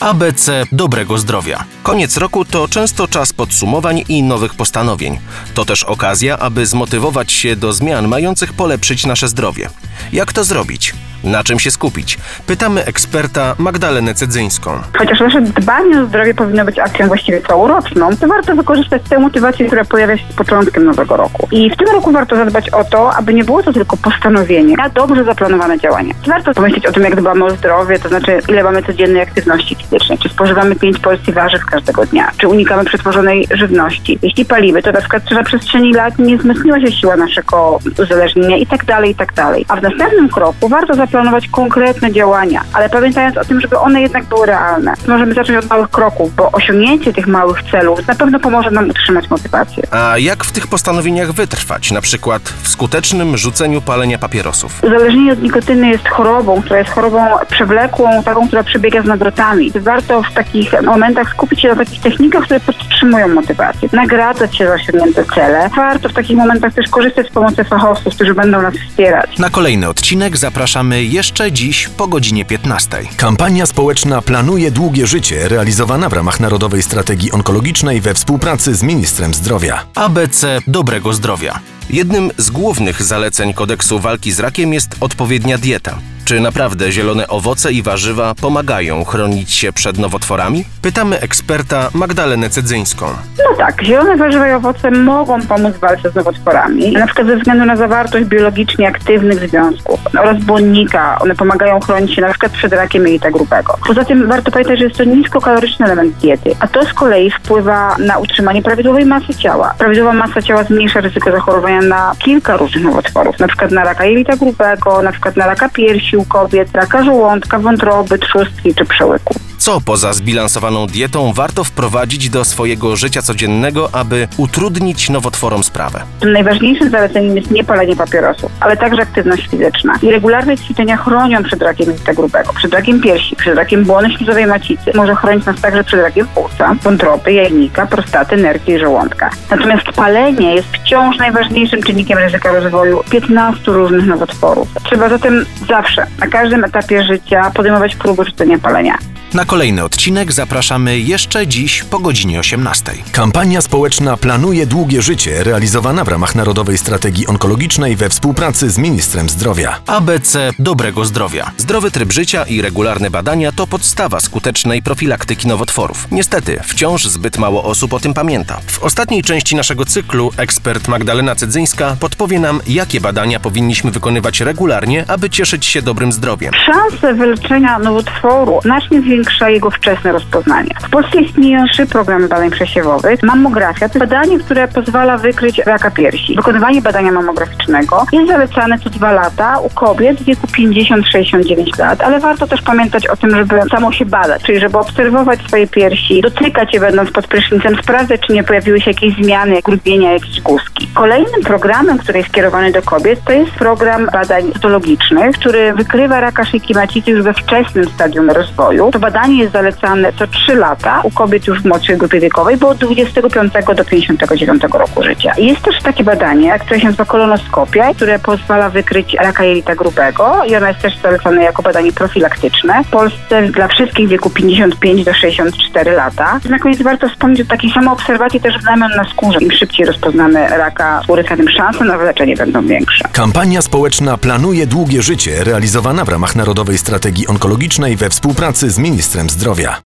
ABC dobrego zdrowia. Koniec roku to często czas podsumowań i nowych postanowień. To też okazja, aby zmotywować się do zmian mających polepszyć nasze zdrowie. Jak to zrobić? Na czym się skupić? Pytamy eksperta Magdalenę Cedzyńską. Chociaż nasze dbanie o zdrowie powinno być akcją właściwie całoroczną, to warto wykorzystać tę motywację, która pojawia się z początkiem nowego roku. I w tym roku warto zadbać o to, aby nie było to tylko postanowienie, a dobrze zaplanowane działania. Warto pomyśleć o tym, jak dbamy o zdrowie, to znaczy ile mamy codziennej aktywności fizycznej, czy spożywamy 5 porcji warzyw każdego dnia, czy unikamy przetworzonej żywności. Jeśli palimy, to na przykład czy na przestrzeni lat nie wzmocniła się siła naszego uzależnienia i tak dalej, i tak dalej. A w następnym kroku warto zaplanować konkretne działania, ale pamiętając o tym, żeby one jednak były realne. Możemy zacząć od małych kroków, bo osiągnięcie tych małych celów na pewno pomoże nam utrzymać motywację. A jak w tych postanowieniach wytrwać? Na przykład w skutecznym rzuceniu palenia papierosów. Uzależnienie od nikotyny jest chorobą, która jest chorobą przewlekłą, taką, która przebiega z nawrotami. Warto w takich momentach skupić się na takich technikach, które podtrzymują motywację. Nagradzać się za osiągnięte cele. Warto w takich momentach też korzystać z pomocy fachowców, którzy będą nas wspierać. Na kolejny odcinek zapraszamy jeszcze dziś po godzinie 15. Kampania społeczna Planuje Długie Życie, realizowana w ramach Narodowej Strategii Onkologicznej we współpracy z Ministrem Zdrowia. ABC dobrego zdrowia. Jednym z głównych zaleceń kodeksu walki z rakiem jest odpowiednia dieta. Czy naprawdę zielone owoce i warzywa pomagają chronić się przed nowotworami? Pytamy eksperta Magdalenę Cedzyńską. No tak, zielone warzywa i owoce mogą pomóc w walce z nowotworami, na przykład ze względu na zawartość biologicznie aktywnych związków oraz błonnika. One pomagają chronić się na przykład przed rakiem jelita grubego. Poza tym warto pamiętać, że jest to niskokaloryczny element diety, a to z kolei wpływa na utrzymanie prawidłowej masy ciała. Prawidłowa masa ciała zmniejsza ryzyko zachorowania na kilka różnych nowotworów, na przykład na raka jelita grubego, na przykład na raka piersi u kobiet, raka żołądka, wątroby, trzustki czy przełyku. Co poza zbilansowaną dietą warto wprowadzić do swojego życia codziennego, aby utrudnić nowotworom sprawę? Tym najważniejszym zaleceniem jest nie palenie papierosów, ale także aktywność fizyczna. I regularne ćwiczenia chronią przed rakiem jelita grubego, przed rakiem piersi, przed rakiem błony śluzowej macicy. Może chronić nas także przed rakiem płuca, wątroby, jajnika, prostaty, nerki i żołądka. Natomiast palenie jest wciąż najważniejszym czynnikiem ryzyka rozwoju 15 różnych nowotworów. Trzeba zatem zawsze, na każdym etapie życia podejmować próby rzucenia palenia. Na kolejny odcinek zapraszamy jeszcze dziś po godzinie 18. Kampania społeczna Planuje Długie Życie, realizowana w ramach Narodowej Strategii Onkologicznej we współpracy z Ministrem Zdrowia. ABC dobrego zdrowia. Zdrowy tryb życia i regularne badania to podstawa skutecznej profilaktyki nowotworów. Niestety, wciąż zbyt mało osób o tym pamięta. W ostatniej części naszego cyklu ekspert Magdalena Cedzyńska podpowie nam, jakie badania powinniśmy wykonywać regularnie, aby cieszyć się dobrym zdrowiem. Szanse wyleczenia nowotworu znacznie zwiększa jego wczesne rozpoznanie. W Polsce istnieją trzy programy badań przesiewowych. Mammografia to badanie, które pozwala wykryć raka piersi. Wykonywanie badania mammograficznego jest zalecane co dwa lata u kobiet w wieku 50-69 lat, ale warto też pamiętać o tym, żeby samo się badać, czyli żeby obserwować swoje piersi, dotykać je będąc pod prysznicem, sprawdzać, czy nie pojawiły się jakieś zmiany, grubienia, jakieś guzki. Kolejnym programem, który jest skierowany do kobiet, to jest program badań cytologicznych, który wykrywa raka szyjki macicy już we wczesnym stadium rozwoju. To badanie jest zalecane co 3 lata u kobiet już w młodszej grupie wiekowej, bo od 25 do 59 roku życia. Jest też takie badanie, które się nazywa kolonoskopia, które pozwala wykryć raka jelita grubego i ona jest też zalecana jako badanie profilaktyczne. W Polsce dla wszystkich w wieku 55 do 64 lata. Na koniec warto wspomnieć o takiej samoobserwacji też znamion na skórze. Im szybciej rozpoznamy raka skóry, tym szanse na wyleczenie będą większe. Kampania społeczna Planuje Długie Życie, realizowana w ramach Narodowej Strategii Onkologicznej we współpracy z Ministrem Zdrowia.